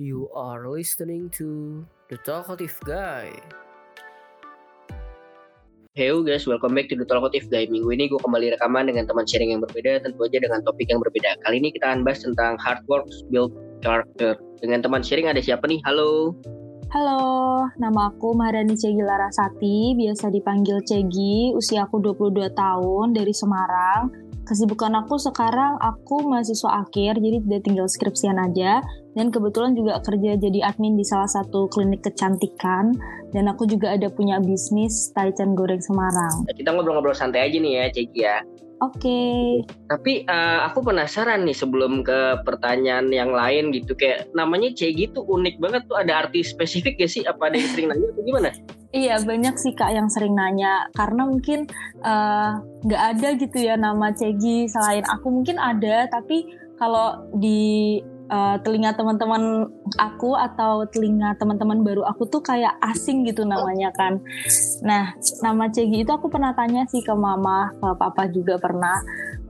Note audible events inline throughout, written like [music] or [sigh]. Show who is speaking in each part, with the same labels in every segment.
Speaker 1: You are listening to The Talkative Guy.
Speaker 2: Hey guys, welcome back to The Talkative Guy. Minggu ini gue kembali rekaman dengan teman sharing yang berbeda, tentu aja dengan topik yang berbeda. Kali ini kita akan bahas tentang hard work build character. Dengan teman sharing ada siapa nih? Halo.
Speaker 3: Halo, nama aku Maharani Cegi Larasati, biasa dipanggil Cegi, usia aku 22 tahun, dari Semarang. Kesibukan aku sekarang, aku mahasiswa akhir, jadi udah tinggal skripsian aja. Dan kebetulan juga kerja jadi admin di salah satu klinik kecantikan. Dan aku juga ada punya bisnis Taichan Goreng Semarang.
Speaker 2: Kita ngobrol-ngobrol santai aja nih ya, Ceki ya.
Speaker 3: Oke. Okay.
Speaker 2: Tapi uh, aku penasaran nih sebelum ke pertanyaan yang lain gitu kayak namanya Cegi tuh unik banget tuh ada arti spesifik gak sih? Apa ada yang sering nanya atau gimana? [laughs]
Speaker 3: Iya banyak sih kak yang sering nanya karena mungkin nggak uh, ada gitu ya nama Cegi selain aku mungkin ada tapi kalau di uh, telinga teman-teman aku atau telinga teman-teman baru aku tuh kayak asing gitu namanya kan. Nah, nama Cegi itu aku pernah tanya sih ke mama, ke papa juga pernah.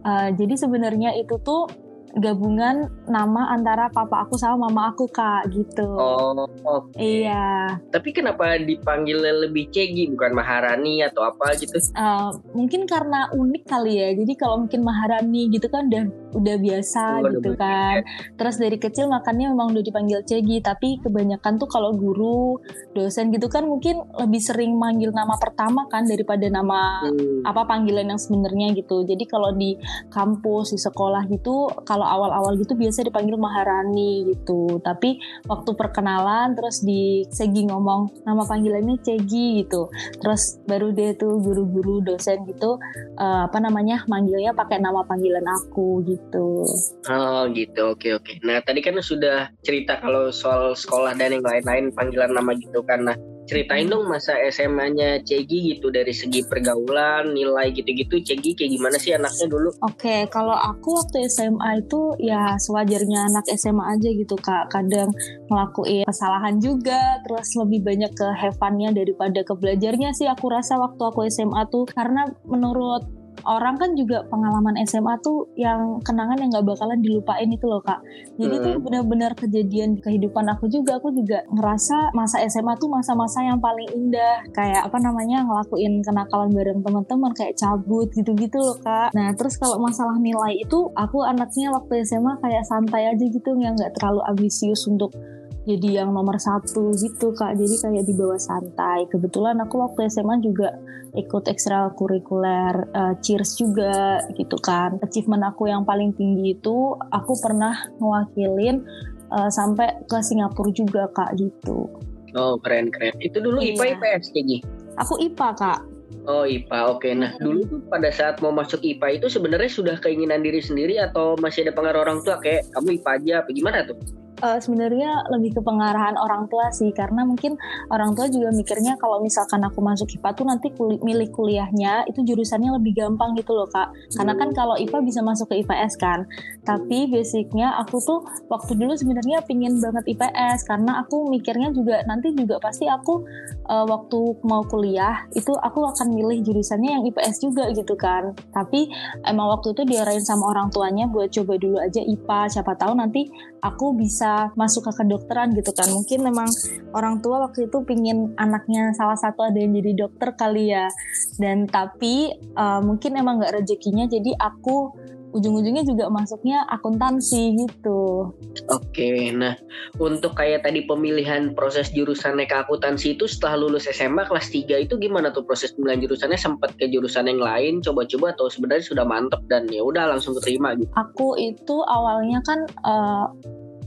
Speaker 3: Uh, jadi sebenarnya itu tuh gabungan nama antara papa aku sama mama aku kak gitu.
Speaker 2: Oh, okay.
Speaker 3: iya.
Speaker 2: Tapi kenapa dipanggil lebih Cegi bukan Maharani atau apa gitu?
Speaker 3: Uh, mungkin karena unik kali ya. Jadi kalau mungkin Maharani gitu kan udah udah biasa oh, gitu kan. Terus dari kecil makannya memang udah dipanggil Cegi. Tapi kebanyakan tuh kalau guru, dosen gitu kan mungkin lebih sering manggil nama pertama kan daripada nama hmm. apa panggilan yang sebenarnya gitu. Jadi kalau di kampus di sekolah gitu kalau kalau awal-awal gitu biasa dipanggil Maharani gitu. Tapi waktu perkenalan terus di Segi ngomong nama panggilannya Cegi gitu. Terus baru dia tuh guru-guru dosen gitu uh, apa namanya manggilnya pakai nama panggilan aku gitu.
Speaker 2: Oh gitu. Oke oke. Nah tadi kan sudah cerita kalau soal sekolah dan yang lain-lain panggilan nama gitu. Kan nah ceritain dong masa SMA-nya Cegi gitu dari segi pergaulan, nilai gitu-gitu. Cegi kayak gimana sih anaknya dulu?
Speaker 3: Oke, okay, kalau aku waktu SMA itu ya sewajarnya anak SMA aja gitu kak. Kadang ngelakuin kesalahan juga, terus lebih banyak ke have daripada ke belajarnya sih aku rasa waktu aku SMA tuh. Karena menurut orang kan juga pengalaman SMA tuh yang kenangan yang nggak bakalan dilupain itu loh kak. Jadi hmm. tuh benar-benar kejadian di kehidupan aku juga. Aku juga ngerasa masa SMA tuh masa-masa yang paling indah. Kayak apa namanya ngelakuin kenakalan bareng teman-teman kayak cabut gitu-gitu loh kak. Nah terus kalau masalah nilai itu aku anaknya waktu SMA kayak santai aja gitu yang nggak terlalu ambisius untuk jadi yang nomor satu gitu kak jadi kayak di bawah santai kebetulan aku waktu SMA juga ikut ekstrakurikuler uh, cheers juga gitu kan achievement aku yang paling tinggi itu aku pernah mewakilin uh, sampai ke Singapura juga kak gitu
Speaker 2: oh keren keren itu dulu iya. IPA IPS jadi
Speaker 3: aku IPA kak
Speaker 2: Oh IPA, oke. Okay. Nah dulu tuh pada saat mau masuk IPA itu sebenarnya sudah keinginan diri sendiri atau masih ada pengaruh orang tua kayak kamu IPA aja, apa gimana tuh?
Speaker 3: Uh, sebenarnya lebih ke pengarahan orang tua sih karena mungkin orang tua juga mikirnya kalau misalkan aku masuk IPA tuh nanti kuli milih kuliahnya itu jurusannya lebih gampang gitu loh kak. Karena kan kalau IPA bisa masuk ke IPS kan. Tapi basicnya aku tuh waktu dulu sebenarnya pingin banget IPS karena aku mikirnya juga nanti juga pasti aku uh, waktu mau kuliah itu aku akan milih jurusannya yang IPS juga gitu kan. Tapi emang waktu itu diarahin sama orang tuanya buat coba dulu aja IPA siapa tahu nanti aku bisa masuk ke kedokteran gitu kan mungkin memang orang tua waktu itu pingin anaknya salah satu ada yang jadi dokter kali ya dan tapi uh, mungkin emang nggak rezekinya jadi aku ujung-ujungnya juga masuknya akuntansi gitu.
Speaker 2: Oke, nah untuk kayak tadi pemilihan proses jurusan ke akuntansi itu setelah lulus SMA kelas 3 itu gimana tuh proses pemilihan jurusannya sempat ke jurusan yang lain coba-coba atau sebenarnya sudah mantep dan ya udah langsung keterima gitu.
Speaker 3: Aku itu awalnya kan uh,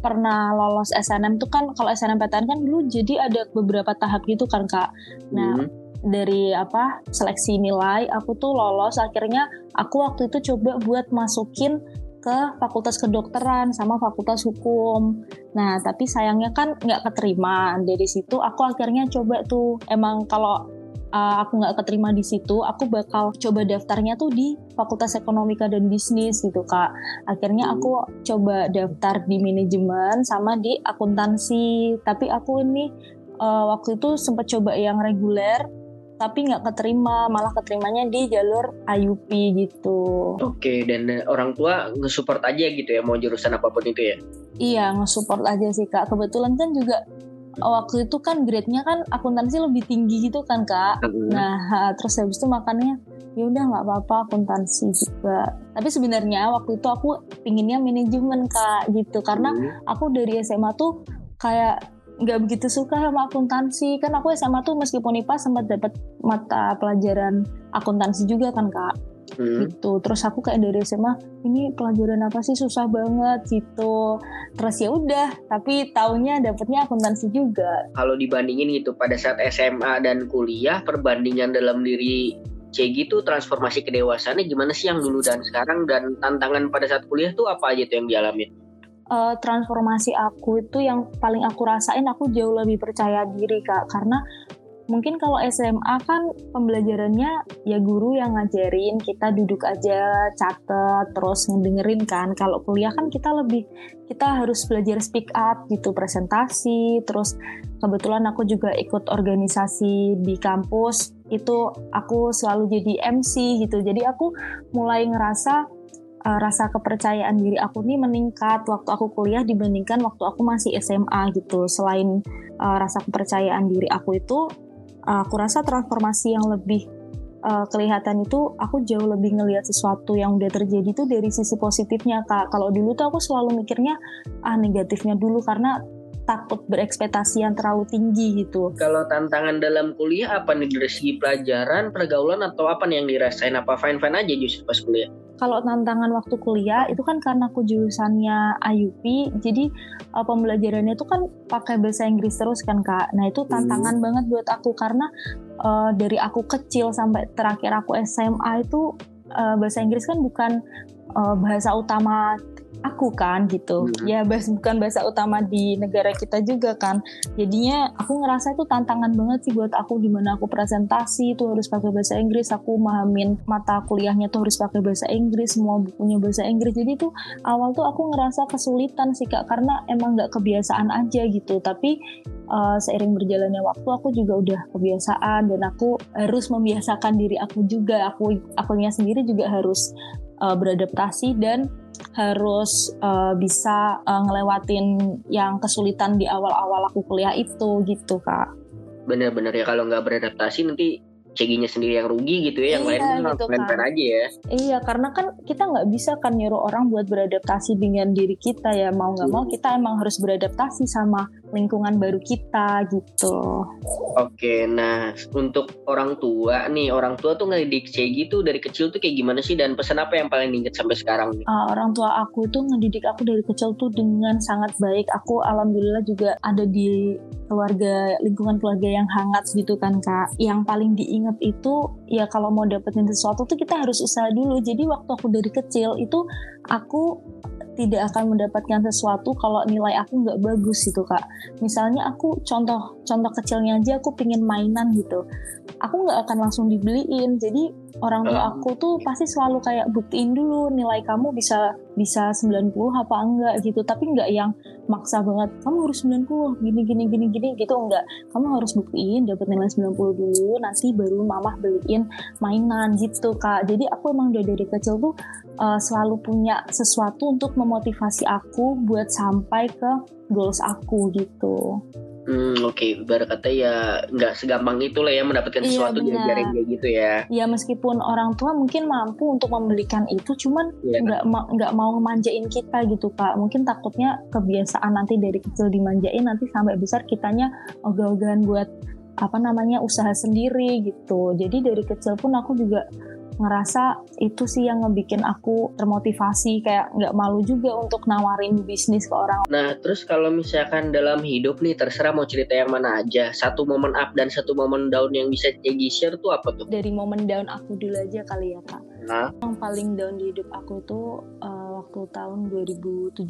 Speaker 3: pernah lolos SNM tuh kan kalau SNMPTN kan dulu jadi ada beberapa tahap gitu kan kak. Nah hmm. dari apa seleksi nilai aku tuh lolos akhirnya aku waktu itu coba buat masukin ke fakultas kedokteran sama fakultas hukum. Nah tapi sayangnya kan nggak keterima dari situ aku akhirnya coba tuh emang kalau uh, aku nggak keterima di situ, aku bakal coba daftarnya tuh di Fakultas Ekonomika dan Bisnis gitu kak. Akhirnya aku coba daftar di manajemen sama di akuntansi. Tapi aku ini uh, waktu itu sempat coba yang reguler tapi nggak keterima malah keterimanya di jalur IUP gitu
Speaker 2: Oke, dan eh, orang tua nge-support aja gitu ya mau jurusan apa pun itu ya.
Speaker 3: iya nge-support aja sih kak kebetulan kan juga waktu itu kan grade-nya kan akuntansi lebih tinggi gitu kan kak. Nah, ha, [laughs] terus habis itu makannya ya udah nggak apa-apa akuntansi juga. Tapi sebenarnya waktu itu aku pinginnya manajemen kak gitu. Karena
Speaker 2: Hmm.
Speaker 3: aku dari SMA tuh kayak nggak begitu suka sama akuntansi. Kan aku SMA tuh meskipun IPA sempat dapat mata pelajaran akuntansi juga kan kak
Speaker 2: Hmm.
Speaker 3: gitu. Terus aku kayak dari SMA ini pelajaran apa sih? Susah banget gitu. Terus ya udah tapi taunya dapetnya akuntansi juga.
Speaker 2: Kalau dibandingin gitu pada saat SMA dan kuliah, perbandingan dalam diri Cegi tuh transformasi kedewasaannya gimana sih yang dulu dan sekarang? Dan tantangan pada saat kuliah tuh apa aja tuh yang dialami?
Speaker 3: eh, transformasi aku itu yang paling aku rasain aku jauh lebih percaya diri kak. Karena mungkin kalau SMA kan pembelajarannya ya guru yang ngajarin kita duduk aja catet terus ngedengerin kan. Kalau kuliah kan kita lebih kita harus belajar speak up gitu presentasi. Terus kebetulan aku juga ikut organisasi di kampus itu aku selalu jadi MC gitu. Jadi aku mulai ngerasa uh, rasa kepercayaan diri aku nih meningkat waktu aku kuliah dibandingkan waktu aku masih SMA gitu. Selain uh, rasa kepercayaan diri aku itu, aku rasa transformasi yang lebih uh, kelihatan itu aku jauh lebih ngelihat sesuatu yang udah terjadi tuh dari sisi positifnya kak. Kalau dulu tuh aku selalu mikirnya ah negatifnya dulu karena takut berekspektasi yang terlalu tinggi gitu.
Speaker 2: Kalau tantangan dalam kuliah apa nih dari segi pelajaran, pergaulan atau apa nih yang dirasain? Apa fine-fine aja justru pas kuliah?
Speaker 3: Kalau tantangan waktu kuliah itu kan karena aku jurusannya IUP jadi uh, pembelajarannya itu kan pakai bahasa Inggris terus kan kak. Nah itu tantangan banget buat aku karena uh, dari aku kecil sampai terakhir aku SMA itu uh, bahasa Inggris kan bukan uh, bahasa utama aku kan gitu.
Speaker 2: Hmm.
Speaker 3: ya bahas bukan bahasa utama di negara kita juga kan. Jadinya aku ngerasa itu tantangan banget sih buat aku di mana aku presentasi itu harus pakai bahasa Inggris. Aku mahamin mata kuliahnya tuh harus pakai bahasa Inggris semua bukunya bahasa Inggris. Jadi tuh awal tuh aku ngerasa kesulitan sih kak karena emang nggak kebiasaan aja gitu. Tapi uh, seiring berjalannya waktu aku juga udah kebiasaan. Dan aku harus membiasakan diri aku juga. Aku akunya sendiri juga harus uh, beradaptasi dan harus uh, bisa uh, ngelewatin yang kesulitan di awal-awal aku kuliah itu gitu kak.
Speaker 2: Bener-bener ya kalau nggak beradaptasi nanti Ceginya sendiri yang rugi gitu ya, yang
Speaker 3: Iya,
Speaker 2: lain
Speaker 3: gitu
Speaker 2: fine-fine
Speaker 3: kan.
Speaker 2: aja ya.
Speaker 3: Iya karena kan kita nggak bisa kan nyuruh orang buat beradaptasi dengan diri kita ya mau nggak mau
Speaker 2: Hmm.
Speaker 3: kita emang harus beradaptasi sama lingkungan baru kita gitu.
Speaker 2: Oke, nah untuk orang tua nih, orang tua tuh ngedidik Cegi tuh dari kecil tuh kayak gimana sih dan pesan apa yang paling diinget sampai sekarang nih?
Speaker 3: Uh, orang tua aku itu ngedidik aku dari kecil tuh dengan sangat baik. Aku alhamdulillah juga ada di keluarga lingkungan keluarga yang hangat gitu kan kak. Yang paling diingat itu ya kalau mau dapetin sesuatu tuh kita harus usaha dulu. Jadi waktu aku dari kecil itu aku tidak akan mendapatkan sesuatu kalau nilai aku nggak bagus gitu kak. Misalnya aku contoh contoh kecilnya aja aku pingin mainan gitu, aku nggak akan langsung dibeliin. Jadi orang tua aku tuh pasti selalu kayak buktiin dulu nilai kamu bisa bisa 90 apa enggak gitu. Tapi enggak yang maksa banget kamu harus 90 gini gini gini gini gitu enggak. Kamu harus buktiin dapat nilai 90 dulu nanti baru mamah beliin mainan gitu kak. Jadi aku emang udah dari kecil tuh uh, selalu punya sesuatu untuk memotivasi aku buat sampai ke goals aku gitu
Speaker 2: Hmm, oke, ibarat kata ya nggak segampang itu lah ya mendapatkan
Speaker 3: Iya,
Speaker 2: sesuatu
Speaker 3: benar.
Speaker 2: diajarin kayak gitu ya.
Speaker 3: ya meskipun orang tua mungkin mampu untuk membelikan itu cuman
Speaker 2: Iya.
Speaker 3: nggak ma- nggak mau ngemanjain kita gitu kak mungkin takutnya kebiasaan nanti dari kecil dimanjain nanti sampai besar kitanya ogah-ogahan buat apa namanya usaha sendiri gitu jadi dari kecil pun aku juga ngerasa itu sih yang ngebikin aku termotivasi kayak nggak malu juga untuk nawarin bisnis ke orang.
Speaker 2: Nah, terus kalau misalkan dalam hidup nih terserah mau cerita yang mana aja, satu momen up dan satu momen down yang bisa Cegi share tuh apa tuh?
Speaker 3: dari momen down aku dulu aja kali ya kak.
Speaker 2: Nah,
Speaker 3: yang paling down di hidup aku itu uh, waktu tahun 2017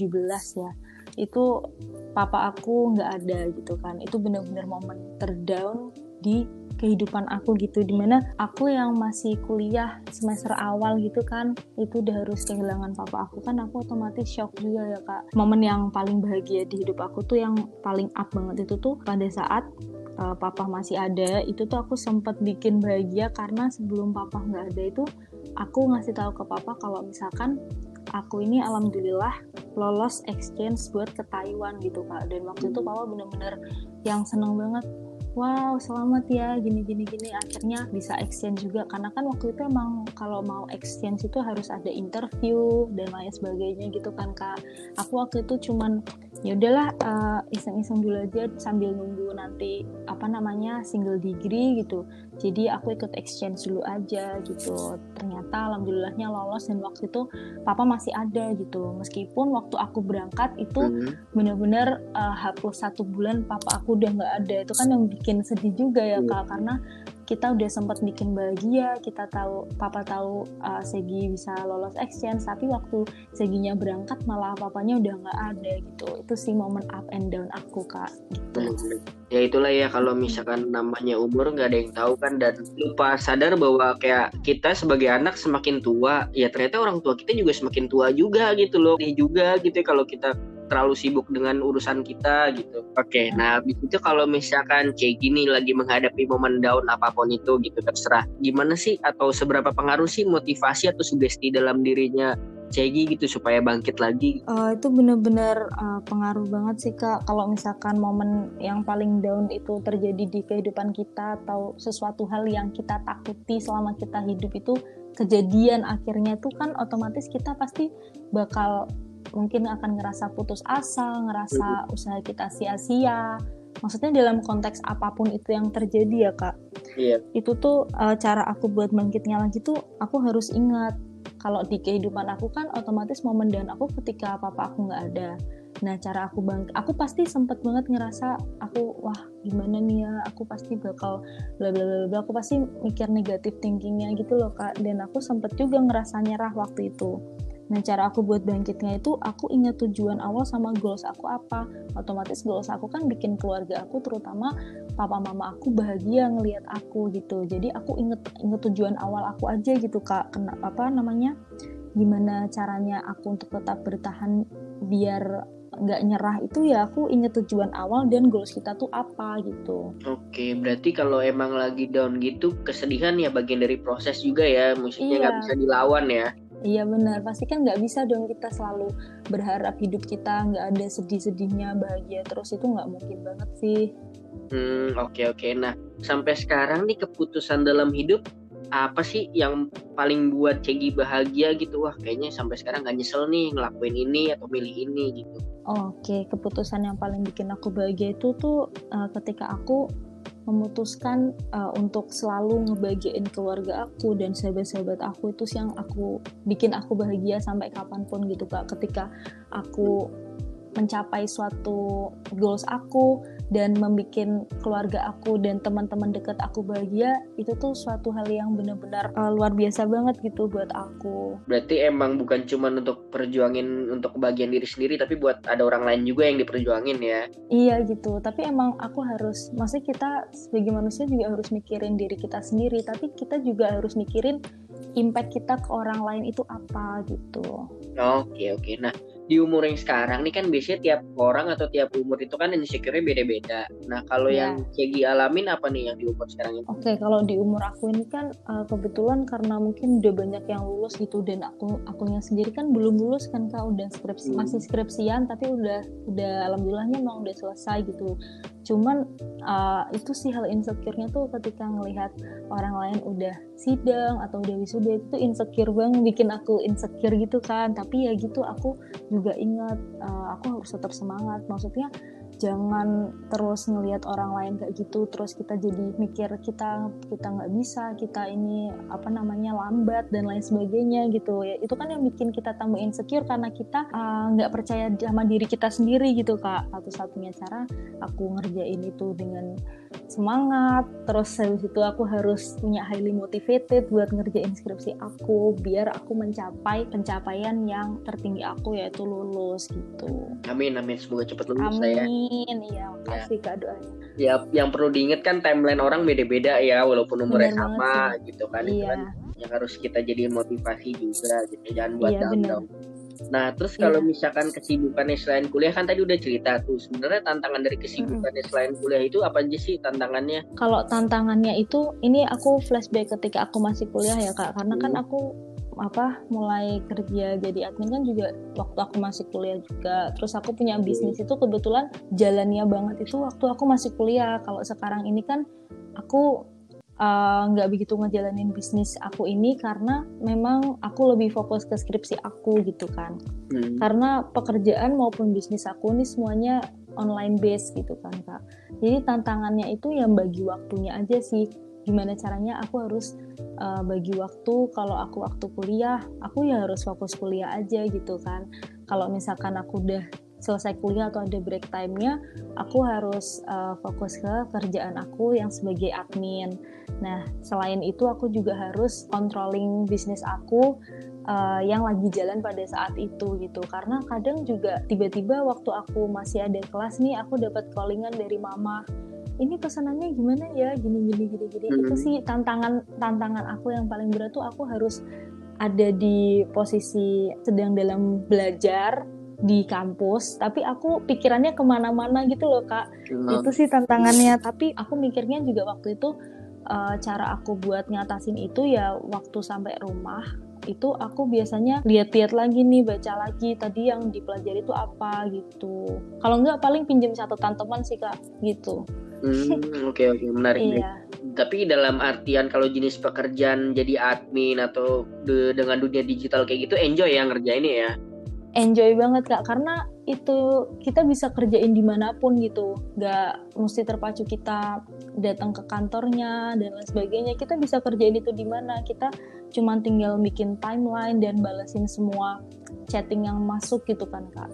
Speaker 3: ya. Itu papa aku nggak ada gitu kan. Itu benar-benar momen terdown di kehidupan aku gitu di mana aku yang masih kuliah semester awal gitu kan itu udah harus kehilangan papa aku. Kan aku otomatis shock juga ya kak. Momen yang paling bahagia di hidup aku tuh yang paling up banget itu tuh pada saat uh, papa masih ada itu tuh aku sempat bikin bahagia karena sebelum papa nggak ada itu aku ngasih tahu ke papa kalau misalkan aku ini alhamdulillah lolos exchange buat ke Taiwan gitu kak. Dan waktu itu papa bener-bener yang seneng banget wow selamat ya gini gini gini. Akhirnya bisa exchange juga karena kan waktu itu emang kalau mau exchange itu harus ada interview dan lain sebagainya gitu kan kak. Aku waktu itu cuman ya udahlah uh, iseng-iseng dulu aja sambil nunggu nanti apa namanya single degree gitu jadi aku ikut exchange dulu aja gitu ternyata alhamdulillahnya lolos dan waktu itu papa masih ada gitu meskipun waktu aku berangkat itu mm-hmm. bener-bener uh, hapus satu bulan papa aku udah nggak ada itu kan yang bikin sedih juga ya hmm. kak karena kita udah sempat bikin bahagia kita tahu papa tahu uh, Segi bisa lolos exchange tapi waktu Seginya berangkat malah papanya udah nggak ada gitu. Itu sih momen up and down aku kak. Gitu.
Speaker 2: Ya itulah ya kalau misalkan namanya umur nggak ada yang tahu kan dan lupa sadar bahwa kayak kita sebagai anak semakin tua ya ternyata orang tua kita juga semakin tua juga gitu loh juga gitu ya kalau kita terlalu sibuk dengan urusan kita gitu. Oke, okay, nah habis itu kalau misalkan kayak gini lagi menghadapi momen down apa pun itu gitu terserah. Gimana sih atau seberapa pengaruh sih motivasi atau sugesti dalam dirinya Cegi gitu supaya bangkit lagi?
Speaker 3: Uh, itu benar-benar uh, pengaruh banget sih kak. Kalau misalkan momen yang paling down itu terjadi di kehidupan kita atau sesuatu hal yang kita takuti selama kita hidup itu kejadian akhirnya itu kan otomatis kita pasti bakal mungkin akan ngerasa putus asa, ngerasa usaha kita sia-sia. Maksudnya dalam konteks apa pun itu yang terjadi ya kak.
Speaker 2: Iya.
Speaker 3: Itu tuh uh, cara aku buat bangkitnya lagi tuh aku harus ingat kalau di kehidupan aku kan otomatis momen dan aku ketika papa aku nggak ada. Nah cara aku bang, aku pasti sempet banget ngerasa aku wah gimana nih ya, aku pasti bakal bla bla bla bla. Aku pasti mikir negatif thinkingnya gitu loh kak. Dan aku sempet juga ngerasa nyerah waktu itu. Nah, cara aku buat bangkitnya itu aku ingat tujuan awal sama goals aku apa. Otomatis goals aku kan bikin keluarga aku terutama papa mama aku bahagia ngelihat aku gitu. Jadi aku inget inget tujuan awal aku aja gitu Kak. Kena apa namanya? Gimana caranya aku untuk tetap bertahan biar nggak nyerah itu ya aku inget tujuan awal dan goals kita tuh apa gitu.
Speaker 2: Oke, berarti kalau emang lagi down gitu kesedihan ya bagian dari proses juga ya, maksudnya nggak iya. bisa dilawan ya.
Speaker 3: Iya benar, pasti kan nggak bisa dong kita selalu berharap hidup kita nggak ada sedih-sedihnya, bahagia terus itu nggak mungkin banget sih.
Speaker 2: Hmm oke okay, oke. Okay. Nah sampai sekarang nih keputusan dalam hidup apa sih yang paling buat Cegi bahagia gitu? Wah kayaknya sampai sekarang nggak nyesel nih ngelakuin ini atau milih ini gitu.
Speaker 3: Oke, okay. keputusan yang paling bikin aku bahagia itu tuh uh, ketika aku memutuskan uh, untuk selalu ngebagiin keluarga aku dan sahabat-sahabat aku itu yang aku bikin aku bahagia sampai kapan pun gitu kak. Ketika aku mencapai suatu goals aku dan membuat keluarga aku dan teman-teman dekat aku bahagia itu tuh suatu hal yang benar-benar uh, luar biasa banget gitu buat aku.
Speaker 2: Berarti emang bukan cuma untuk perjuangin untuk kebahagiaan diri sendiri tapi buat ada orang lain juga yang diperjuangin ya.
Speaker 3: Iya gitu. Tapi emang aku harus maksudnya kita sebagai manusia juga harus mikirin diri kita sendiri tapi kita juga harus mikirin impact kita ke orang lain itu apa gitu.
Speaker 2: Oke okay, oke. Okay. Nah di umur yang sekarang nih kan biasanya tiap orang atau tiap umur itu kan insecure-nya beda-beda. Nah, kalau yeah. yang Cegi alamin apa nih yang di umur sekarang ini?
Speaker 3: Oke, okay, kalau di umur aku ini kan uh, kebetulan karena mungkin udah banyak yang lulus gitu dan aku akunya sendiri kan belum lulus kan Kak, udah skripsi hmm. masih skripsian tapi udah udah alhamdulillahnya emang udah selesai gitu. Cuman uh, itu sih hal insecure-nya tuh ketika ngelihat orang lain udah sidang atau udah wisuda itu insecure banget bikin aku insecure gitu kan. Tapi ya gitu aku juga ingat uh, aku harus tetap semangat. Maksudnya jangan terus ngelihat orang lain kayak gitu terus kita jadi mikir kita kita nggak bisa kita ini apa namanya lambat dan lain sebagainya gitu. Ya itu kan yang bikin kita tambah insecure karena kita eh, nggak uh, percaya sama diri kita sendiri gitu kak. Satu-satunya cara aku ngerjain itu dengan semangat. Terus habis itu aku harus punya highly motivated buat ngerjain skripsi aku biar aku mencapai pencapaian yang tertinggi aku yaitu lulus gitu.
Speaker 2: Amin amin. Semoga cepat lulus
Speaker 3: amin ya. iya makasih ya. kak doanya.
Speaker 2: Ya yang perlu diingat kan timeline orang beda-beda ya walaupun umurnya Bener sama gitu kan iya. itu kan yang harus kita jadi motivasi juga gitu jangan buat iya, down Nah, terus kalau
Speaker 3: Iya.
Speaker 2: misalkan kesibukannya selain kuliah kan tadi udah cerita tuh. Sebenarnya tantangan dari kesibukannya selain kuliah itu apa aja sih tantangannya?
Speaker 3: Kalau tantangannya itu, ini aku flashback ketika aku masih kuliah ya kak, karena kan
Speaker 2: Hmm.
Speaker 3: aku apa mulai kerja jadi admin kan juga waktu aku masih kuliah juga. Terus aku punya bisnis itu kebetulan jalannya banget itu waktu aku masih kuliah. Kalau sekarang ini kan aku uh, nggak begitu ngejalanin bisnis aku ini karena memang aku lebih fokus ke skripsi aku gitu kan.
Speaker 2: Hmm.
Speaker 3: karena pekerjaan maupun bisnis aku ini semuanya online base gitu kan kak jadi tantangannya itu yang bagi waktunya aja sih gimana caranya aku harus uh, bagi waktu kalau aku waktu kuliah aku ya harus fokus kuliah aja gitu kan kalau misalkan aku udah selesai kuliah atau ada break time-nya aku harus uh, fokus ke kerjaan aku yang sebagai admin. Nah selain itu aku juga harus controlling bisnis aku uh, yang lagi jalan pada saat itu gitu. Karena kadang juga tiba-tiba waktu aku masih ada kelas nih aku dapat callingan dari mama ini pesanannya gimana ya? Gini gini gini gini.
Speaker 2: Hmm.
Speaker 3: itu sih tantangan tantangan aku yang paling berat tuh aku harus ada di posisi sedang dalam belajar di kampus tapi aku pikirannya ke mana-mana gitu loh kak
Speaker 2: Hmm.
Speaker 3: itu sih tantangannya tapi aku mikirnya juga waktu itu uh, cara aku buat ngatasin itu ya waktu sampai rumah itu aku biasanya lihat-lihat lagi nih baca lagi tadi yang dipelajari itu apa gitu kalau nggak paling pinjam catatan teman sih kak gitu
Speaker 2: Hmm, Oke oke [laughs] menarik. menarik.
Speaker 3: iya
Speaker 2: Tapi dalam artian kalau jenis pekerjaan jadi admin atau de- dengan dunia digital kayak gitu enjoy ya ngerjainnya ya.
Speaker 3: Enjoy banget kak. Karena itu kita bisa kerjain di mana pun gitu. Nggak mesti terpacu kita datang ke kantornya dan lain sebagainya. Kita bisa kerjain itu di mana. Kita cuma tinggal bikin timeline dan balesin semua chatting yang masuk gitu kan kak.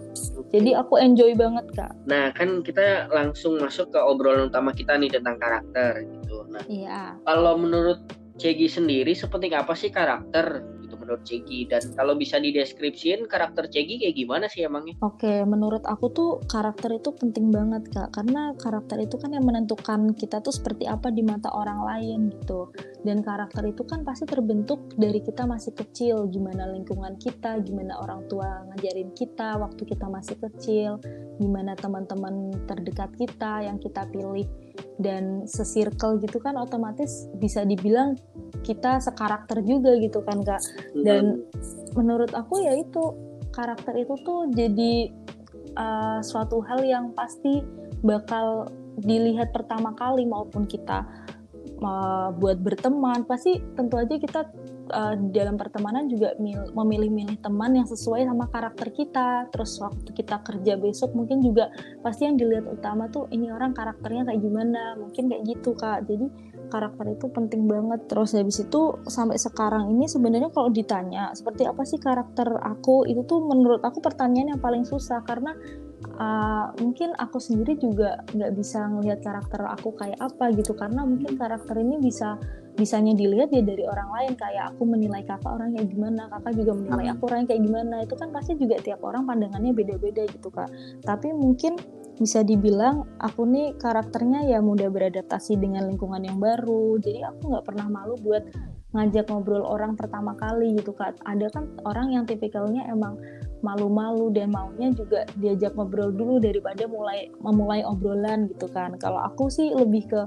Speaker 3: Jadi aku enjoy banget kak.
Speaker 2: Nah kan kita langsung masuk ke obrolan utama kita nih tentang karakter gitu. Nah
Speaker 3: iya.
Speaker 2: kalau menurut Cegi sendiri sepenting apa sih karakter menurut Cegi dan kalau bisa dideskripsiin karakter Cegi kayak gimana sih emangnya?
Speaker 3: Oke, menurut aku tuh karakter itu penting banget kak, karena karakter itu kan yang menentukan kita tuh seperti apa di mata orang lain gitu. Dan karakter itu kan pasti terbentuk dari kita masih kecil, gimana lingkungan kita, gimana orang tua ngajarin kita waktu kita masih kecil, gimana teman-teman terdekat kita yang kita pilih dan sesirkel gitu kan otomatis bisa dibilang kita sekarakter juga gitu kan kak. Dan- menurut aku ya itu karakter itu tuh jadi uh, suatu hal yang pasti bakal dilihat pertama kali maupun kita uh, buat berteman. Pasti tentu aja kita uh, dalam pertemanan juga mil- memilih-milih teman yang sesuai sama karakter kita. Terus waktu kita kerja besok mungkin juga pasti yang dilihat utama tuh ini orang karakternya kayak gimana mungkin kayak gitu kak. Jadi karakter itu penting banget. Terus habis itu sampai sekarang ini sebenarnya kalau ditanya seperti apa sih karakter aku itu tuh menurut aku pertanyaan yang paling susah karena uh, mungkin aku sendiri juga nggak bisa ngelihat karakter aku kayak apa gitu. Karena mungkin karakter ini bisa bisanya dilihat ya dari orang lain kayak aku menilai kakak orangnya gimana kakak juga menilai
Speaker 2: Hmm.
Speaker 3: aku orangnya kayak gimana itu kan pasti juga tiap orang pandangannya beda-beda gitu kak. Tapi mungkin bisa dibilang aku nih karakternya ya mudah beradaptasi dengan lingkungan yang baru jadi aku nggak pernah malu buat ngajak ngobrol orang pertama kali gitu kak. Ada kan orang yang tipikalnya emang malu-malu dan maunya juga diajak ngobrol dulu daripada mulai memulai obrolan gitu kan. Kalau aku sih lebih ke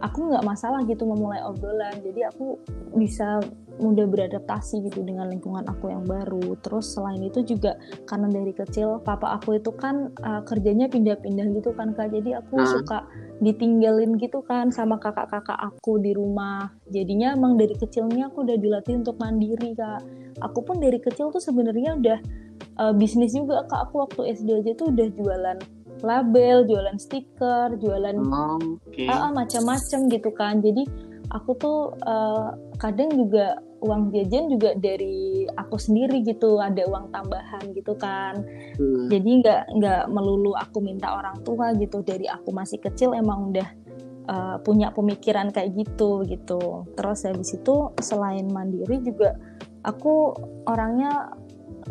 Speaker 3: aku nggak masalah gitu memulai obrolan. Jadi aku bisa mudah beradaptasi gitu dengan lingkungan aku yang baru. Terus selain itu juga karena dari kecil papa aku itu kan uh, kerjanya pindah-pindah gitu kan kak. Jadi aku
Speaker 2: Hmm.
Speaker 3: suka ditinggalin gitu kan sama kakak-kakak aku di rumah. Jadinya emang dari kecilnya aku udah dilatih untuk mandiri kak. Aku pun dari kecil tuh sebenarnya udah uh, bisnis juga kak. Aku waktu SD aja tuh udah jualan label jualan stiker jualan
Speaker 2: Oh, Oke.
Speaker 3: ah, ah, macam-macam gitu kan jadi aku tuh eh, kadang juga uang jajan juga dari aku sendiri gitu ada uang tambahan gitu kan
Speaker 2: Hmm.
Speaker 3: jadi nggak nggak melulu aku minta orang tua gitu dari aku masih kecil emang udah eh, punya pemikiran kayak gitu gitu terus habis itu selain mandiri juga aku orangnya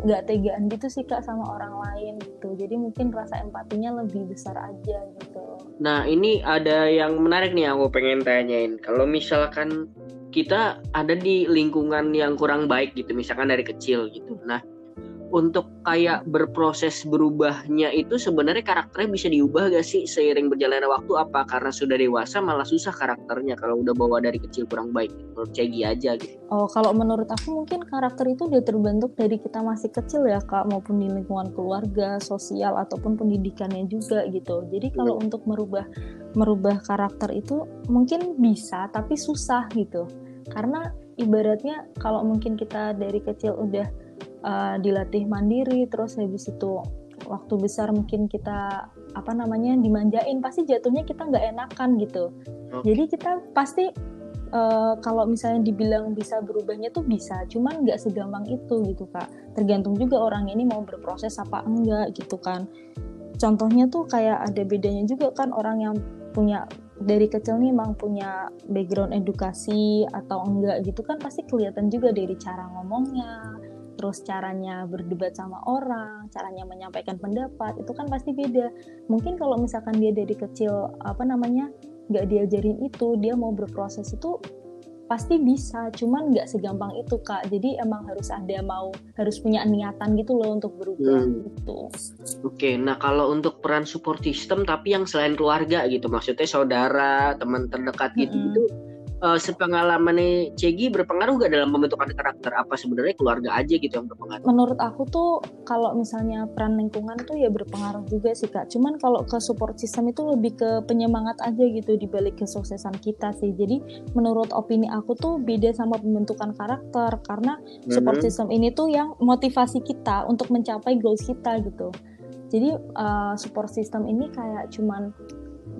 Speaker 3: nggak tegaan gitu sih kak sama orang lain gitu jadi mungkin rasa empatinya lebih besar aja gitu
Speaker 2: Nah ini ada yang menarik nih aku pengen tanyain. Kalau misalkan kita ada di lingkungan yang kurang baik gitu, misalkan dari kecil gitu. Nah untuk kayak berproses berubahnya itu sebenarnya karakternya bisa diubah gak sih seiring berjalannya waktu apa karena sudah dewasa malah susah karakternya kalau udah bawa dari kecil kurang baik menurut Cegi aja gitu.
Speaker 3: Oh kalau menurut aku mungkin karakter itu udah terbentuk dari kita masih kecil ya kak maupun di lingkungan keluarga, sosial ataupun pendidikannya juga gitu. Jadi kalau hmm. untuk merubah merubah karakter itu mungkin bisa tapi susah gitu karena ibaratnya kalau mungkin kita dari kecil udah uh, dilatih mandiri terus habis itu waktu besar mungkin kita apa namanya dimanjain pasti jatuhnya kita nggak enakan gitu. Okay. jadi kita pasti uh, kalau misalnya dibilang bisa berubahnya tuh bisa cuman nggak segampang itu gitu kak. Tergantung juga orang ini mau berproses apa enggak gitu kan. Contohnya tuh kayak ada bedanya juga kan orang yang punya dari kecil nih emang punya background edukasi atau enggak gitu kan pasti kelihatan juga dari cara ngomongnya terus caranya berdebat sama orang, caranya menyampaikan pendapat itu kan pasti beda. Mungkin kalau misalkan dia dari kecil apa namanya nggak diajarin itu, dia mau berproses itu pasti bisa, cuman nggak segampang itu kak. Jadi emang harus ada mau harus punya niatan gitu loh untuk berubah hmm. gitu.
Speaker 2: Oke, nah kalau untuk peran support system tapi yang selain keluarga gitu, maksudnya saudara, teman terdekat gitu -hmm. Uh, sepengalaman Cegi berpengaruh gak dalam pembentukan karakter apa sebenarnya keluarga aja gitu yang berpengaruh?
Speaker 3: Menurut aku tuh kalau misalnya peran lingkungan tuh ya berpengaruh juga sih kak. Cuman kalau ke support system itu lebih ke penyemangat aja gitu dibalik kesuksesan kita sih. Jadi menurut opini aku tuh beda sama pembentukan karakter karena support mm -hmm. system ini tuh yang motivasi kita untuk mencapai goals kita gitu. Jadi uh, support system ini kayak cuman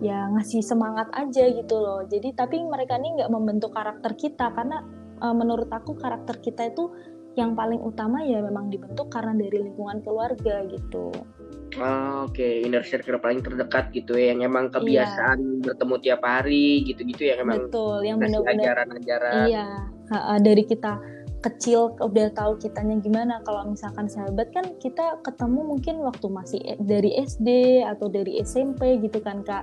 Speaker 3: ya ngasih semangat aja gitu loh jadi tapi mereka ini nggak membentuk karakter kita karena uh, menurut aku karakter kita itu yang paling utama ya memang dibentuk karena dari lingkungan keluarga gitu.
Speaker 2: Oh, Oke, okay. inner circle paling terdekat gitu ya, yang emang iya. kebiasaan iya. bertemu tiap hari gitu-gitu ya, emang.
Speaker 3: Betul, yang benar-benar
Speaker 2: ajaran-ajaran.
Speaker 3: Iya, dari kita kecil udah tahu kitanya gimana. Kalau misalkan sahabat kan kita ketemu mungkin waktu masih e, dari SD atau dari SMP gitu kan kak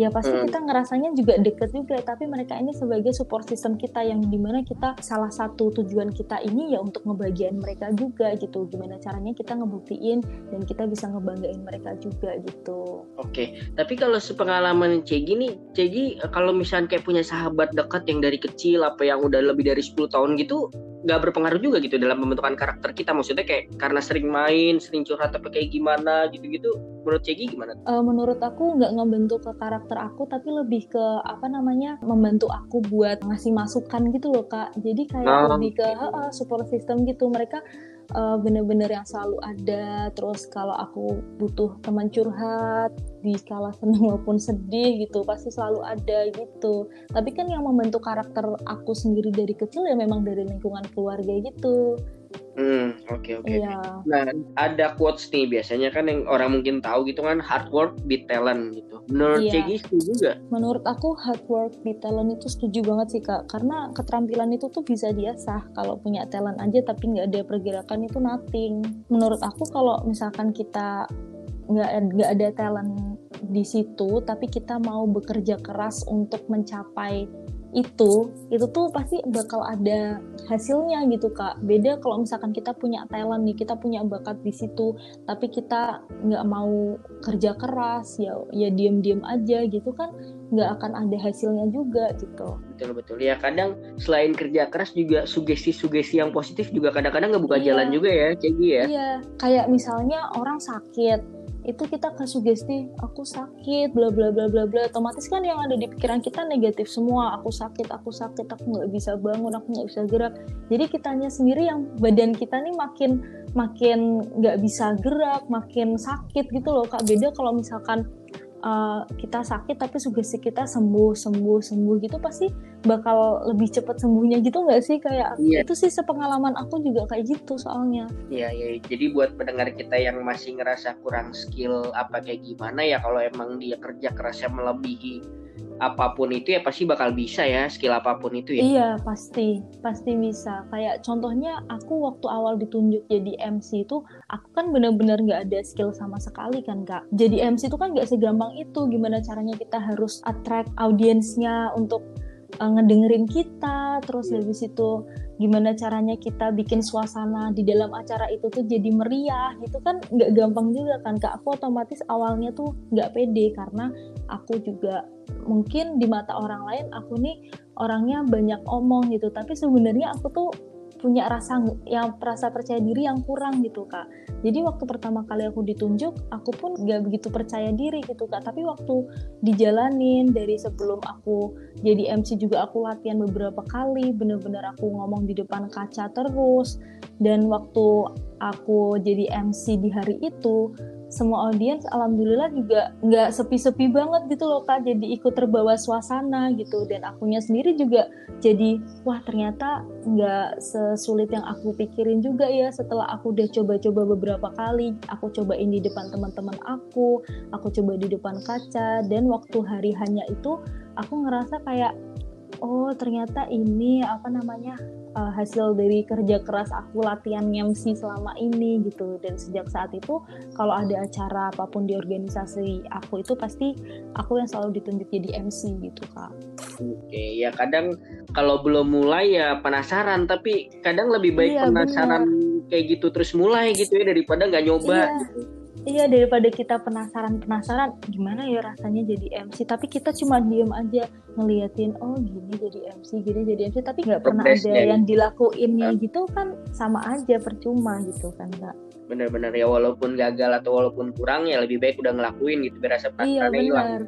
Speaker 3: ya pasti hmm. kita ngerasanya juga deket juga tapi mereka ini sebagai support system kita yang di mana kita salah satu tujuan kita ini ya untuk ngebagian mereka juga gitu gimana caranya kita ngebuktiin dan kita bisa ngebanggain mereka juga gitu
Speaker 2: oke tapi kalau sepengalaman Cegi nih Cegi kalau misalnya kayak punya sahabat dekat yang dari kecil apa yang udah lebih dari 10 tahun gitu nggak berpengaruh juga gitu dalam pembentukan karakter kita maksudnya kayak karena sering main sering curhat tapi kayak gimana gitu-gitu menurut Cegi gimana?
Speaker 3: Uh, menurut aku nggak ngebentuk ke karakter aku tapi lebih ke apa namanya membantu aku buat ngasih masukan gitu loh kak. Jadi kayak oh. lebih ke uh, support system gitu. Mereka uh, bener-bener yang selalu ada. Terus kalau aku butuh teman curhat di kala [laughs] senang maupun sedih gitu pasti selalu ada gitu. Tapi kan yang membentuk karakter aku sendiri dari kecil ya memang dari lingkungan keluarga gitu
Speaker 2: Hmm, oke okay, oke. Okay. Iya. Nah, ada quotes nih biasanya kan yang orang mungkin tahu gitu kan hard work beat talent gitu. Menurut iya. Cegi setuju gak?
Speaker 3: Menurut aku hard work beat talent itu setuju banget sih Kak. Karena keterampilan itu tuh bisa diasah. Kalau punya talent aja tapi nggak ada pergerakan itu nothing. Menurut aku kalau misalkan kita nggak nggak ada talent di situ tapi kita mau bekerja keras untuk mencapai itu itu tuh pasti bakal ada hasilnya gitu kak. Beda kalau misalkan kita punya talent nih kita punya bakat di situ tapi kita nggak mau kerja keras ya ya diem diem aja gitu kan nggak akan ada hasilnya juga gitu.
Speaker 2: Betul betul ya kadang selain kerja keras juga sugesti sugesti yang positif juga kadang-kadang nggak buka iya. jalan juga ya Cegi ya.
Speaker 3: Iya kayak misalnya orang sakit itu kita ke sugesti aku sakit bla bla bla bla bla. Otomatis kan yang ada di pikiran kita negatif semua. Aku sakit aku sakit aku nggak bisa bangun aku nggak bisa gerak. Jadi kitanya sendiri yang badan kita nih makin makin nggak bisa gerak makin sakit gitu loh kak. Beda kalau misalkan uh, kita sakit tapi sugesti kita sembuh sembuh sembuh gitu pasti bakal lebih cepat sembuhnya gitu nggak sih kayak yeah. itu sih sepengalaman aku juga kayak gitu soalnya
Speaker 2: iya yeah, iya yeah. jadi buat pendengar kita yang masih ngerasa kurang skill apa kayak gimana ya kalau emang dia kerja kerasnya melebihi apa pun itu ya pasti bakal bisa ya skill apa pun itu ya
Speaker 3: iya pasti pasti bisa kayak contohnya aku waktu awal ditunjuk jadi MC itu aku kan bener-bener nggak ada skill sama sekali kan kak jadi MC itu kan nggak segampang itu gimana caranya kita harus attract audiensnya untuk uh, ngedengerin kita terus yeah. habis itu gimana caranya kita bikin suasana di dalam acara itu tuh jadi meriah gitu kan nggak gampang juga kan kak. Aku otomatis awalnya tuh nggak pede karena aku juga mungkin di mata orang lain aku nih orangnya banyak omong gitu. Tapi sebenarnya aku tuh punya rasa yang rasa percaya diri yang kurang gitu kak. Jadi waktu pertama kali aku ditunjuk aku pun gak begitu percaya diri gitu kak. Tapi waktu dijalanin dari sebelum aku jadi MC juga aku latihan beberapa kali bener-bener aku ngomong di depan kaca terus. Dan waktu aku jadi MC di hari itu semua audiens alhamdulillah juga nggak sepi-sepi banget gitu loh kak. Jadi ikut terbawa suasana gitu. Dan akunya sendiri juga jadi wah ternyata nggak sesulit yang aku pikirin juga ya setelah aku udah coba-coba beberapa kali. Aku cobain di depan teman-teman aku aku coba di depan kaca dan waktu hari hanya itu aku ngerasa kayak oh ternyata ini apa namanya uh, hasil dari kerja keras aku latihan MC selama ini gitu dan sejak saat itu kalau ada acara apa pun di organisasi aku itu pasti aku yang selalu ditunjuk jadi MC gitu kak.
Speaker 2: Oke ya kadang kalau belum mulai ya penasaran tapi kadang lebih baik iya, penasaran bener. kayak gitu terus mulai gitu ya daripada nggak nyoba.
Speaker 3: Iya.
Speaker 2: Gitu.
Speaker 3: Iya daripada kita penasaran-penasaran gimana ya rasanya jadi MC tapi kita cuma diem aja ngeliatin oh gini jadi MC gini jadi MC tapi nggak pernah ada ya. yang dilakuinnya nah. gitu kan sama aja percuma gitu kan kak.
Speaker 2: Bener-bener ya walaupun gagal atau walaupun kurang ya lebih baik udah ngelakuin gitu biar rasa
Speaker 3: iya, hilang.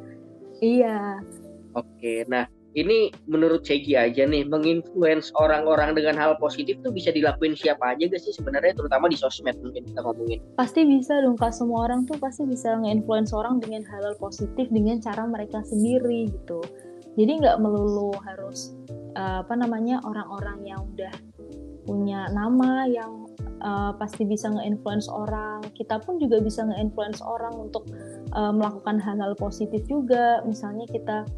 Speaker 3: iya.
Speaker 2: Oke nah ini menurut Cegi aja nih menginfluence orang-orang dengan hal positif tuh bisa dilakuin siapa aja gak sih sebenarnya terutama di sosmed mungkin kita ngomongin.
Speaker 3: Pasti bisa dong kak. Semua orang tuh pasti bisa nge-influence orang dengan hal, hal positif dengan cara mereka sendiri gitu. Jadi nggak melulu harus uh, apa namanya orang-orang yang udah punya nama yang uh, pasti bisa nge-influence orang. Kita pun juga bisa nge-influence orang untuk uh, melakukan hal-hal positif juga. Misalnya kita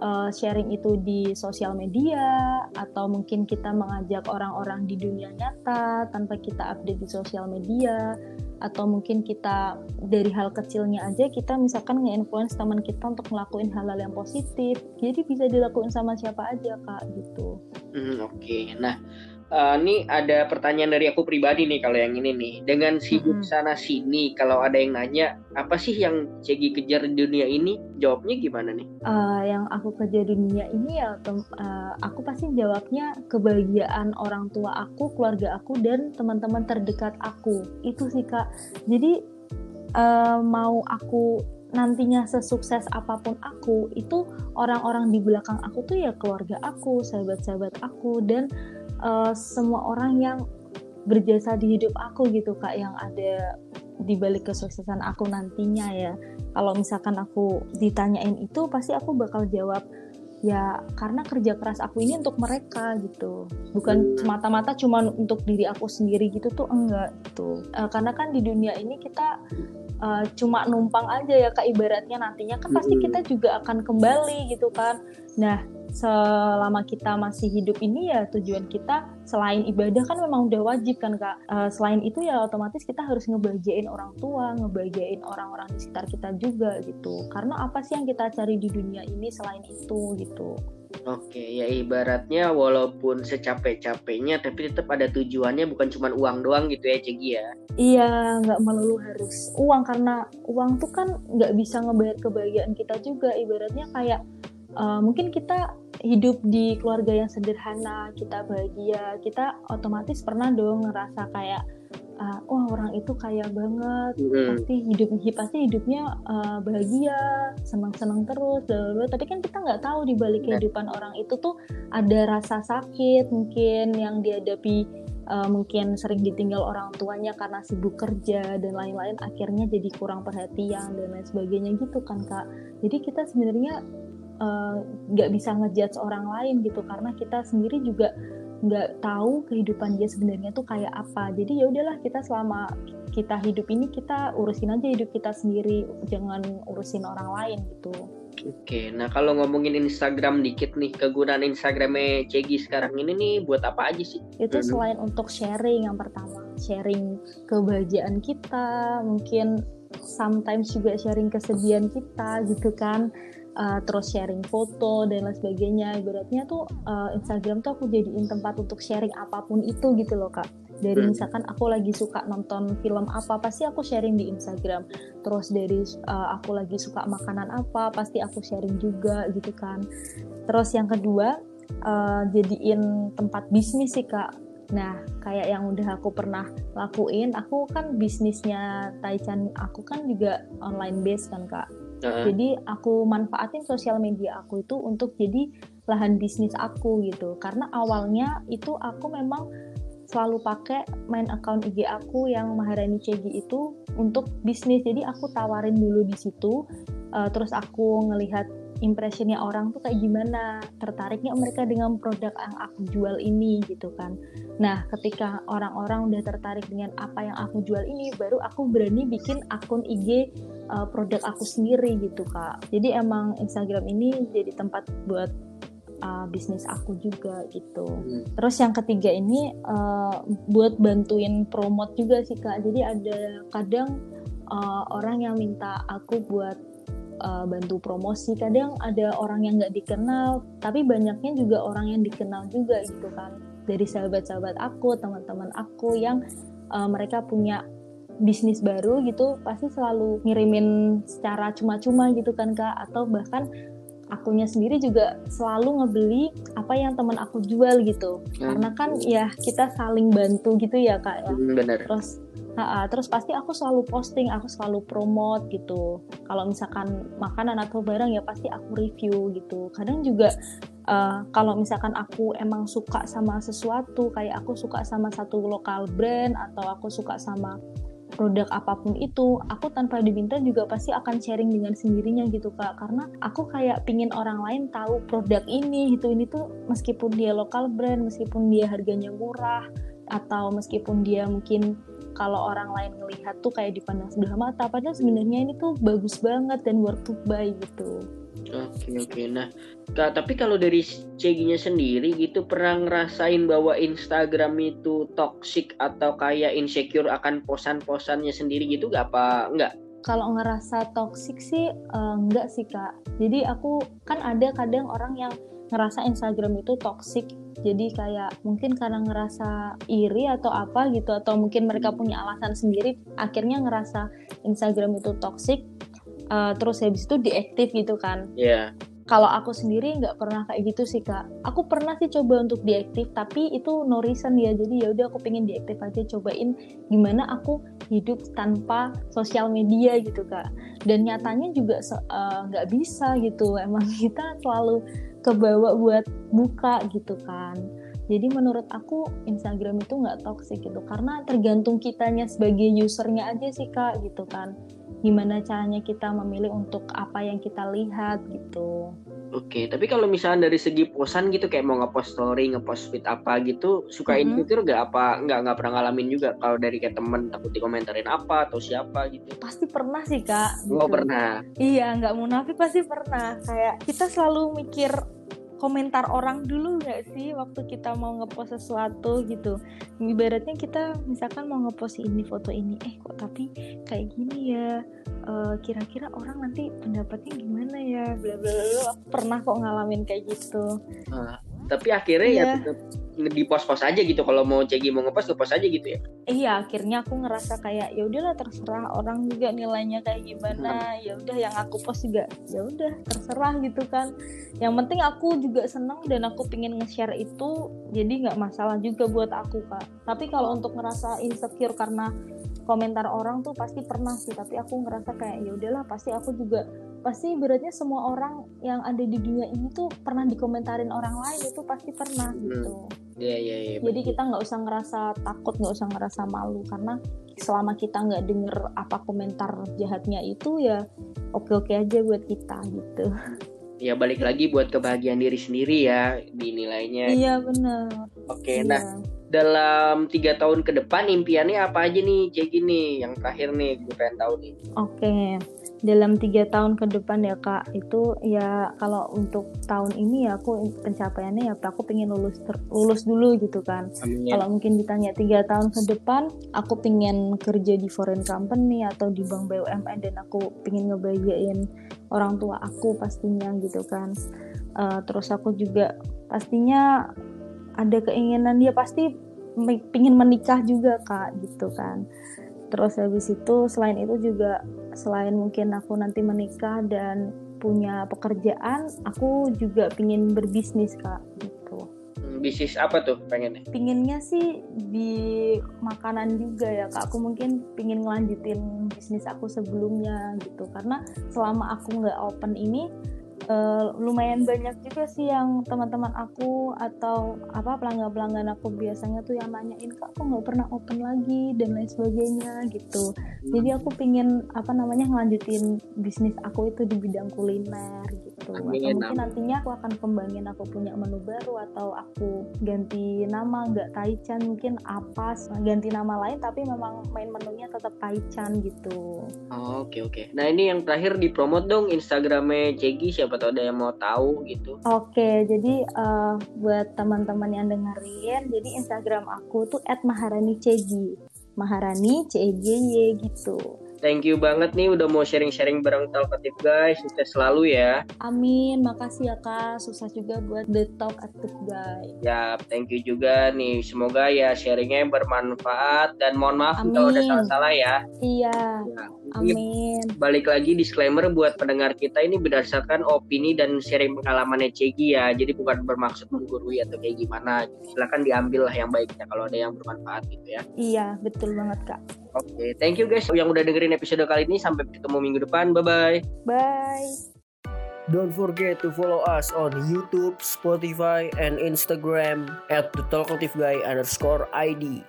Speaker 3: uh, sharing itu di sosial media atau mungkin kita mengajak orang-orang di dunia nyata tanpa kita update di sosial media atau mungkin kita dari hal kecilnya aja kita misalkan nge-influence teman kita untuk ngelakuin hal-hal yang positif jadi bisa dilakuin sama siapa aja kak gitu.
Speaker 2: Hmm, Oke, okay. nah uh, ini ada pertanyaan dari aku pribadi nih kalau yang ini nih. Dengan sibuk hmm. sana sini, kalau ada yang nanya apa sih yang Cegi kejar di dunia ini, jawabnya gimana nih?
Speaker 3: Uh, yang aku kejar di dunia ini ya, uh, aku pasti jawabnya kebahagiaan orang tua aku, keluarga aku dan teman-teman terdekat aku. Itu sih kak. Jadi uh, mau aku nantinya sesukses apa pun aku itu orang-orang di belakang aku tuh ya keluarga aku sahabat-sahabat aku dan uh, semua orang yang berjasa di hidup aku gitu kak yang ada di balik kesuksesan aku nantinya ya. Kalau misalkan aku ditanyain itu pasti aku bakal jawab ya karena kerja keras aku ini untuk mereka gitu. Bukan semata-mata cuma untuk diri aku sendiri gitu tuh enggak gitu. Uh, karena kan di dunia ini kita uh, cuma numpang aja ya kak ibaratnya nantinya kan pasti kita juga akan kembali gitu kan. Nah selama kita masih hidup ini ya tujuan kita selain ibadah kan memang udah wajib kan kak uh, selain itu ya otomatis kita harus ngebahagiain orang tua ngebahagiain orang-orang di sekitar kita juga gitu karena apa sih yang kita cari di dunia ini selain itu gitu
Speaker 2: Oke, ya ibaratnya walaupun secapek-capeknya tapi tetap ada tujuannya bukan cuma uang doang gitu ya Cegi ya?
Speaker 3: Iya, nggak melulu harus uang karena uang tuh kan nggak bisa ngebayar kebahagiaan kita juga. Ibaratnya kayak uh, mungkin kita hidup di keluarga yang sederhana, kita bahagia, kita otomatis pernah dong ngerasa kayak uh, wah orang itu kaya banget mm. pasti hidup pasti hidupnya uh, bahagia senang-senang terus bla tapi kan kita nggak tahu di balik kehidupan orang itu tuh ada rasa sakit mungkin yang dihadapi uh, mungkin sering ditinggal orang tuanya karena sibuk kerja dan lain-lain akhirnya jadi kurang perhatian dan lain sebagainya gitu kan kak. Jadi kita sebenarnya nggak uh, bisa ngejudge orang lain gitu karena kita sendiri juga nggak tahu kehidupan dia sebenarnya tuh kayak apa jadi ya udahlah kita selama kita hidup ini kita urusin aja hidup kita sendiri jangan urusin orang lain gitu
Speaker 2: Oke, nah kalau ngomongin Instagram dikit nih, kegunaan Instagramnya Cegi sekarang ini nih buat apa aja sih?
Speaker 3: Itu hmm. selain untuk sharing yang pertama, sharing kebahagiaan kita, mungkin sometimes juga sharing kesedihan kita gitu kan uh, terus sharing foto dan lain sebagainya. Ibaratnya tuh uh, Instagram tuh aku jadiin tempat untuk sharing apa pun itu gitu loh kak. Dari hmm. misalkan aku lagi suka nonton film apa pasti aku sharing di Instagram. Terus dari uh, aku lagi suka makanan apa pasti aku sharing juga gitu kan. Terus yang kedua uh, jadiin tempat bisnis sih kak. Nah kayak yang udah aku pernah lakuin aku kan bisnisnya Taichan aku kan juga online base kan kak jadi aku manfaatin sosial media aku itu untuk jadi lahan bisnis aku gitu karena awalnya itu aku memang selalu pakai main account IG aku yang Maharani Cegi itu untuk bisnis. Jadi aku tawarin dulu di situ, uh, terus aku ngelihat impressionnya orang tuh kayak gimana, tertariknya mereka dengan produk yang aku jual ini gitu kan. Nah, ketika orang-orang udah tertarik dengan apa yang aku jual ini, baru aku berani bikin akun IG uh, eh, produk aku sendiri gitu kak. Jadi emang Instagram ini jadi tempat buat uh, bisnis aku juga gitu. Hmm. Terus yang ketiga ini uh, buat bantuin promote juga sih kak. Jadi ada kadang uh, orang yang minta aku buat uh, bantu promosi. Kadang ada orang yang nggak dikenal, tapi banyaknya juga orang yang dikenal juga gitu kan. Dari sahabat-sahabat aku, teman-teman aku yang uh, mereka punya bisnis baru gitu pasti selalu ngirimin secara cuma-cuma gitu kan kak atau bahkan akunya sendiri juga selalu ngebeli apa yang teman aku jual gitu hmm. karena kan ya kita saling bantu gitu ya kak ya
Speaker 2: hmm, bener.
Speaker 3: terus Ha, terus pasti aku selalu posting, aku selalu promote gitu. Kalau misalkan makanan atau barang ya pasti aku review gitu. Kadang juga uh, kalau misalkan aku emang suka sama sesuatu, kayak aku suka sama satu lokal brand atau aku suka sama produk apa pun itu aku tanpa diminta juga pasti akan sharing dengan sendirinya gitu kak karena aku kayak pingin orang lain tahu produk ini gitu ini tuh meskipun dia lokal brand meskipun dia harganya murah atau meskipun dia mungkin kalau orang lain ngelihat tuh kayak dipandang sebelah mata padahal sebenarnya ini tuh bagus banget dan worth to buy gitu
Speaker 2: Oke oke. Nah, kak, tapi kalau dari Ceginya sendiri gitu pernah ngerasain bahwa Instagram itu toxic atau kayak insecure akan posan-posannya sendiri gitu gak apa enggak?
Speaker 3: Kalau ngerasa toxic sih uh, enggak sih kak. Jadi aku kan ada kadang orang yang ngerasa Instagram itu toxic jadi kayak mungkin karena ngerasa iri atau apa gitu atau mungkin mereka punya alasan sendiri akhirnya ngerasa Instagram itu toxic uh, terus habis itu diaktif gitu kan
Speaker 2: Iya. Yeah.
Speaker 3: Kalau aku sendiri nggak pernah kayak gitu sih kak. Aku pernah sih coba untuk diaktif, tapi itu no reason ya. Jadi ya udah aku pengen diaktif aja, cobain gimana aku hidup tanpa sosial media gitu kak. Dan nyatanya juga eh, nggak uh, bisa gitu. Emang [laughs] kita selalu kebawa buat buka gitu kan. Jadi menurut aku Instagram itu nggak toxic gitu karena tergantung kitanya sebagai usernya aja sih kak gitu kan gimana caranya kita memilih untuk apa yang kita lihat gitu.
Speaker 2: Oke, tapi kalau misalnya dari segi posan gitu kayak mau ngepost story, ngepost feed apa gitu, suka mm-hmm. insecure gak apa? Nggak nggak pernah ngalamin juga kalau dari kayak temen takut dikomentarin apa atau siapa gitu?
Speaker 3: Pasti pernah sih kak.
Speaker 2: Oh gitu. pernah.
Speaker 3: Iya, nggak munafik pasti pernah. Kayak kita selalu mikir komentar orang dulu nggak sih waktu kita mau ngepost sesuatu gitu ibaratnya kita misalkan mau ngepost ini foto ini eh kok tapi kayak gini ya uh, kira-kira orang nanti pendapatnya gimana ya bla bla bla pernah kok ngalamin kayak gitu
Speaker 2: uh, tapi akhirnya yeah. ya iya. tetap di pos-pos aja gitu. Kalau mau cegi mau ngepost ngepost aja gitu ya.
Speaker 3: Iya akhirnya aku ngerasa kayak ya udahlah terserah orang juga nilainya kayak gimana. Hmm. ya udah yang aku post juga ya udah terserah gitu kan. Yang penting aku juga seneng dan aku pingin nge-share itu jadi nggak masalah juga buat aku kak. Tapi kalau untuk ngerasa insecure karena komentar orang tuh pasti pernah sih. Tapi aku ngerasa kayak ya udahlah pasti aku juga pasti beratnya semua orang yang ada di dunia ini tuh pernah dikomentarin orang lain itu pasti pernah hmm. gitu
Speaker 2: Iya iya iya.
Speaker 3: Jadi kita nggak usah ngerasa takut, nggak usah ngerasa malu karena selama kita nggak denger apa komentar jahatnya itu ya oke oke aja buat kita gitu.
Speaker 2: Ya balik lagi buat kebahagiaan diri sendiri ya dinilainya.
Speaker 3: Iya benar.
Speaker 2: Oke, iya. nah dalam tiga tahun ke depan impiannya apa aja nih kayak gini yang terakhir nih gue pengen tahu nih
Speaker 3: Oke, dalam tiga tahun ke depan ya kak, itu ya kalau untuk tahun ini ya aku pencapaiannya ya aku pengen lulus ter- lulus dulu gitu kan.
Speaker 2: Amin.
Speaker 3: Kalau mungkin ditanya tiga tahun ke depan, aku pengen kerja di foreign company atau di bank BUMN dan aku pengen ngebahagiain orang tua aku pastinya gitu kan. Eh, terus aku juga pastinya ada keinginan dia pasti me- pengen menikah juga kak gitu kan. Terus habis itu selain itu juga selain mungkin aku nanti menikah dan punya pekerjaan, aku juga pingin berbisnis kak gitu.
Speaker 2: Hmm, bisnis apa tuh pengennya
Speaker 3: Pinginnya sih di makanan juga ya kak. Aku mungkin pingin ngelanjutin bisnis aku sebelumnya gitu. Karena selama aku nggak open ini eh, lumayan banyak juga sih yang teman-teman aku atau apa pelanggan-pelanggan aku biasanya tuh yang nanyain kak aku nggak pernah open lagi? dan lain sebagainya gitu. Jadi aku pingin apa namanya ngelanjutin bisnis aku itu di bidang kuliner gitu.
Speaker 2: Amin,
Speaker 3: atau mungkin nantinya aku akan kembangin aku punya menu baru atau aku ganti nama nggak Taichan mungkin apa ganti nama lain tapi memang main menunya tetap Taichan gitu.
Speaker 2: Oh, oke oke. Nah ini yang terakhir dipromot dong instagramnya Cegi siapa tahu ada yang mau tahu gitu
Speaker 3: Oke, jadi eh, buat teman-teman yang dengerin, jadi Instagram aku tuh @maharani_cegi. Maharani E gitu.
Speaker 2: Thank you banget nih udah mau sharing-sharing bareng Talkative guys sukses selalu ya
Speaker 3: Amin, makasih ya Kak. Sukses juga buat The Talk Active Guy.
Speaker 2: Ya, thank you juga nih. Semoga ya sharingnya bermanfaat dan mohon maaf kalau ada
Speaker 3: Amin.
Speaker 2: salah-salah ya.
Speaker 3: Iya,
Speaker 2: Ya,
Speaker 3: amin.
Speaker 2: balik lagi disclaimer buat pendengar kita ini berdasarkan opini dan sharing pengalamannya Cegi ya. Jadi bukan bermaksud menggurui atau kayak gimana. Silakan diambil lah yang baiknya kalau ada yang bermanfaat gitu ya.
Speaker 3: Iya, betul banget Kak.
Speaker 2: Oke, thank you guys yang udah dengerin episode kali ini. Sampai ketemu minggu depan. Bye bye.
Speaker 3: Bye.
Speaker 1: Don't forget to follow us on YouTube, Spotify, and Instagram at the Talkative Guy underscore ID.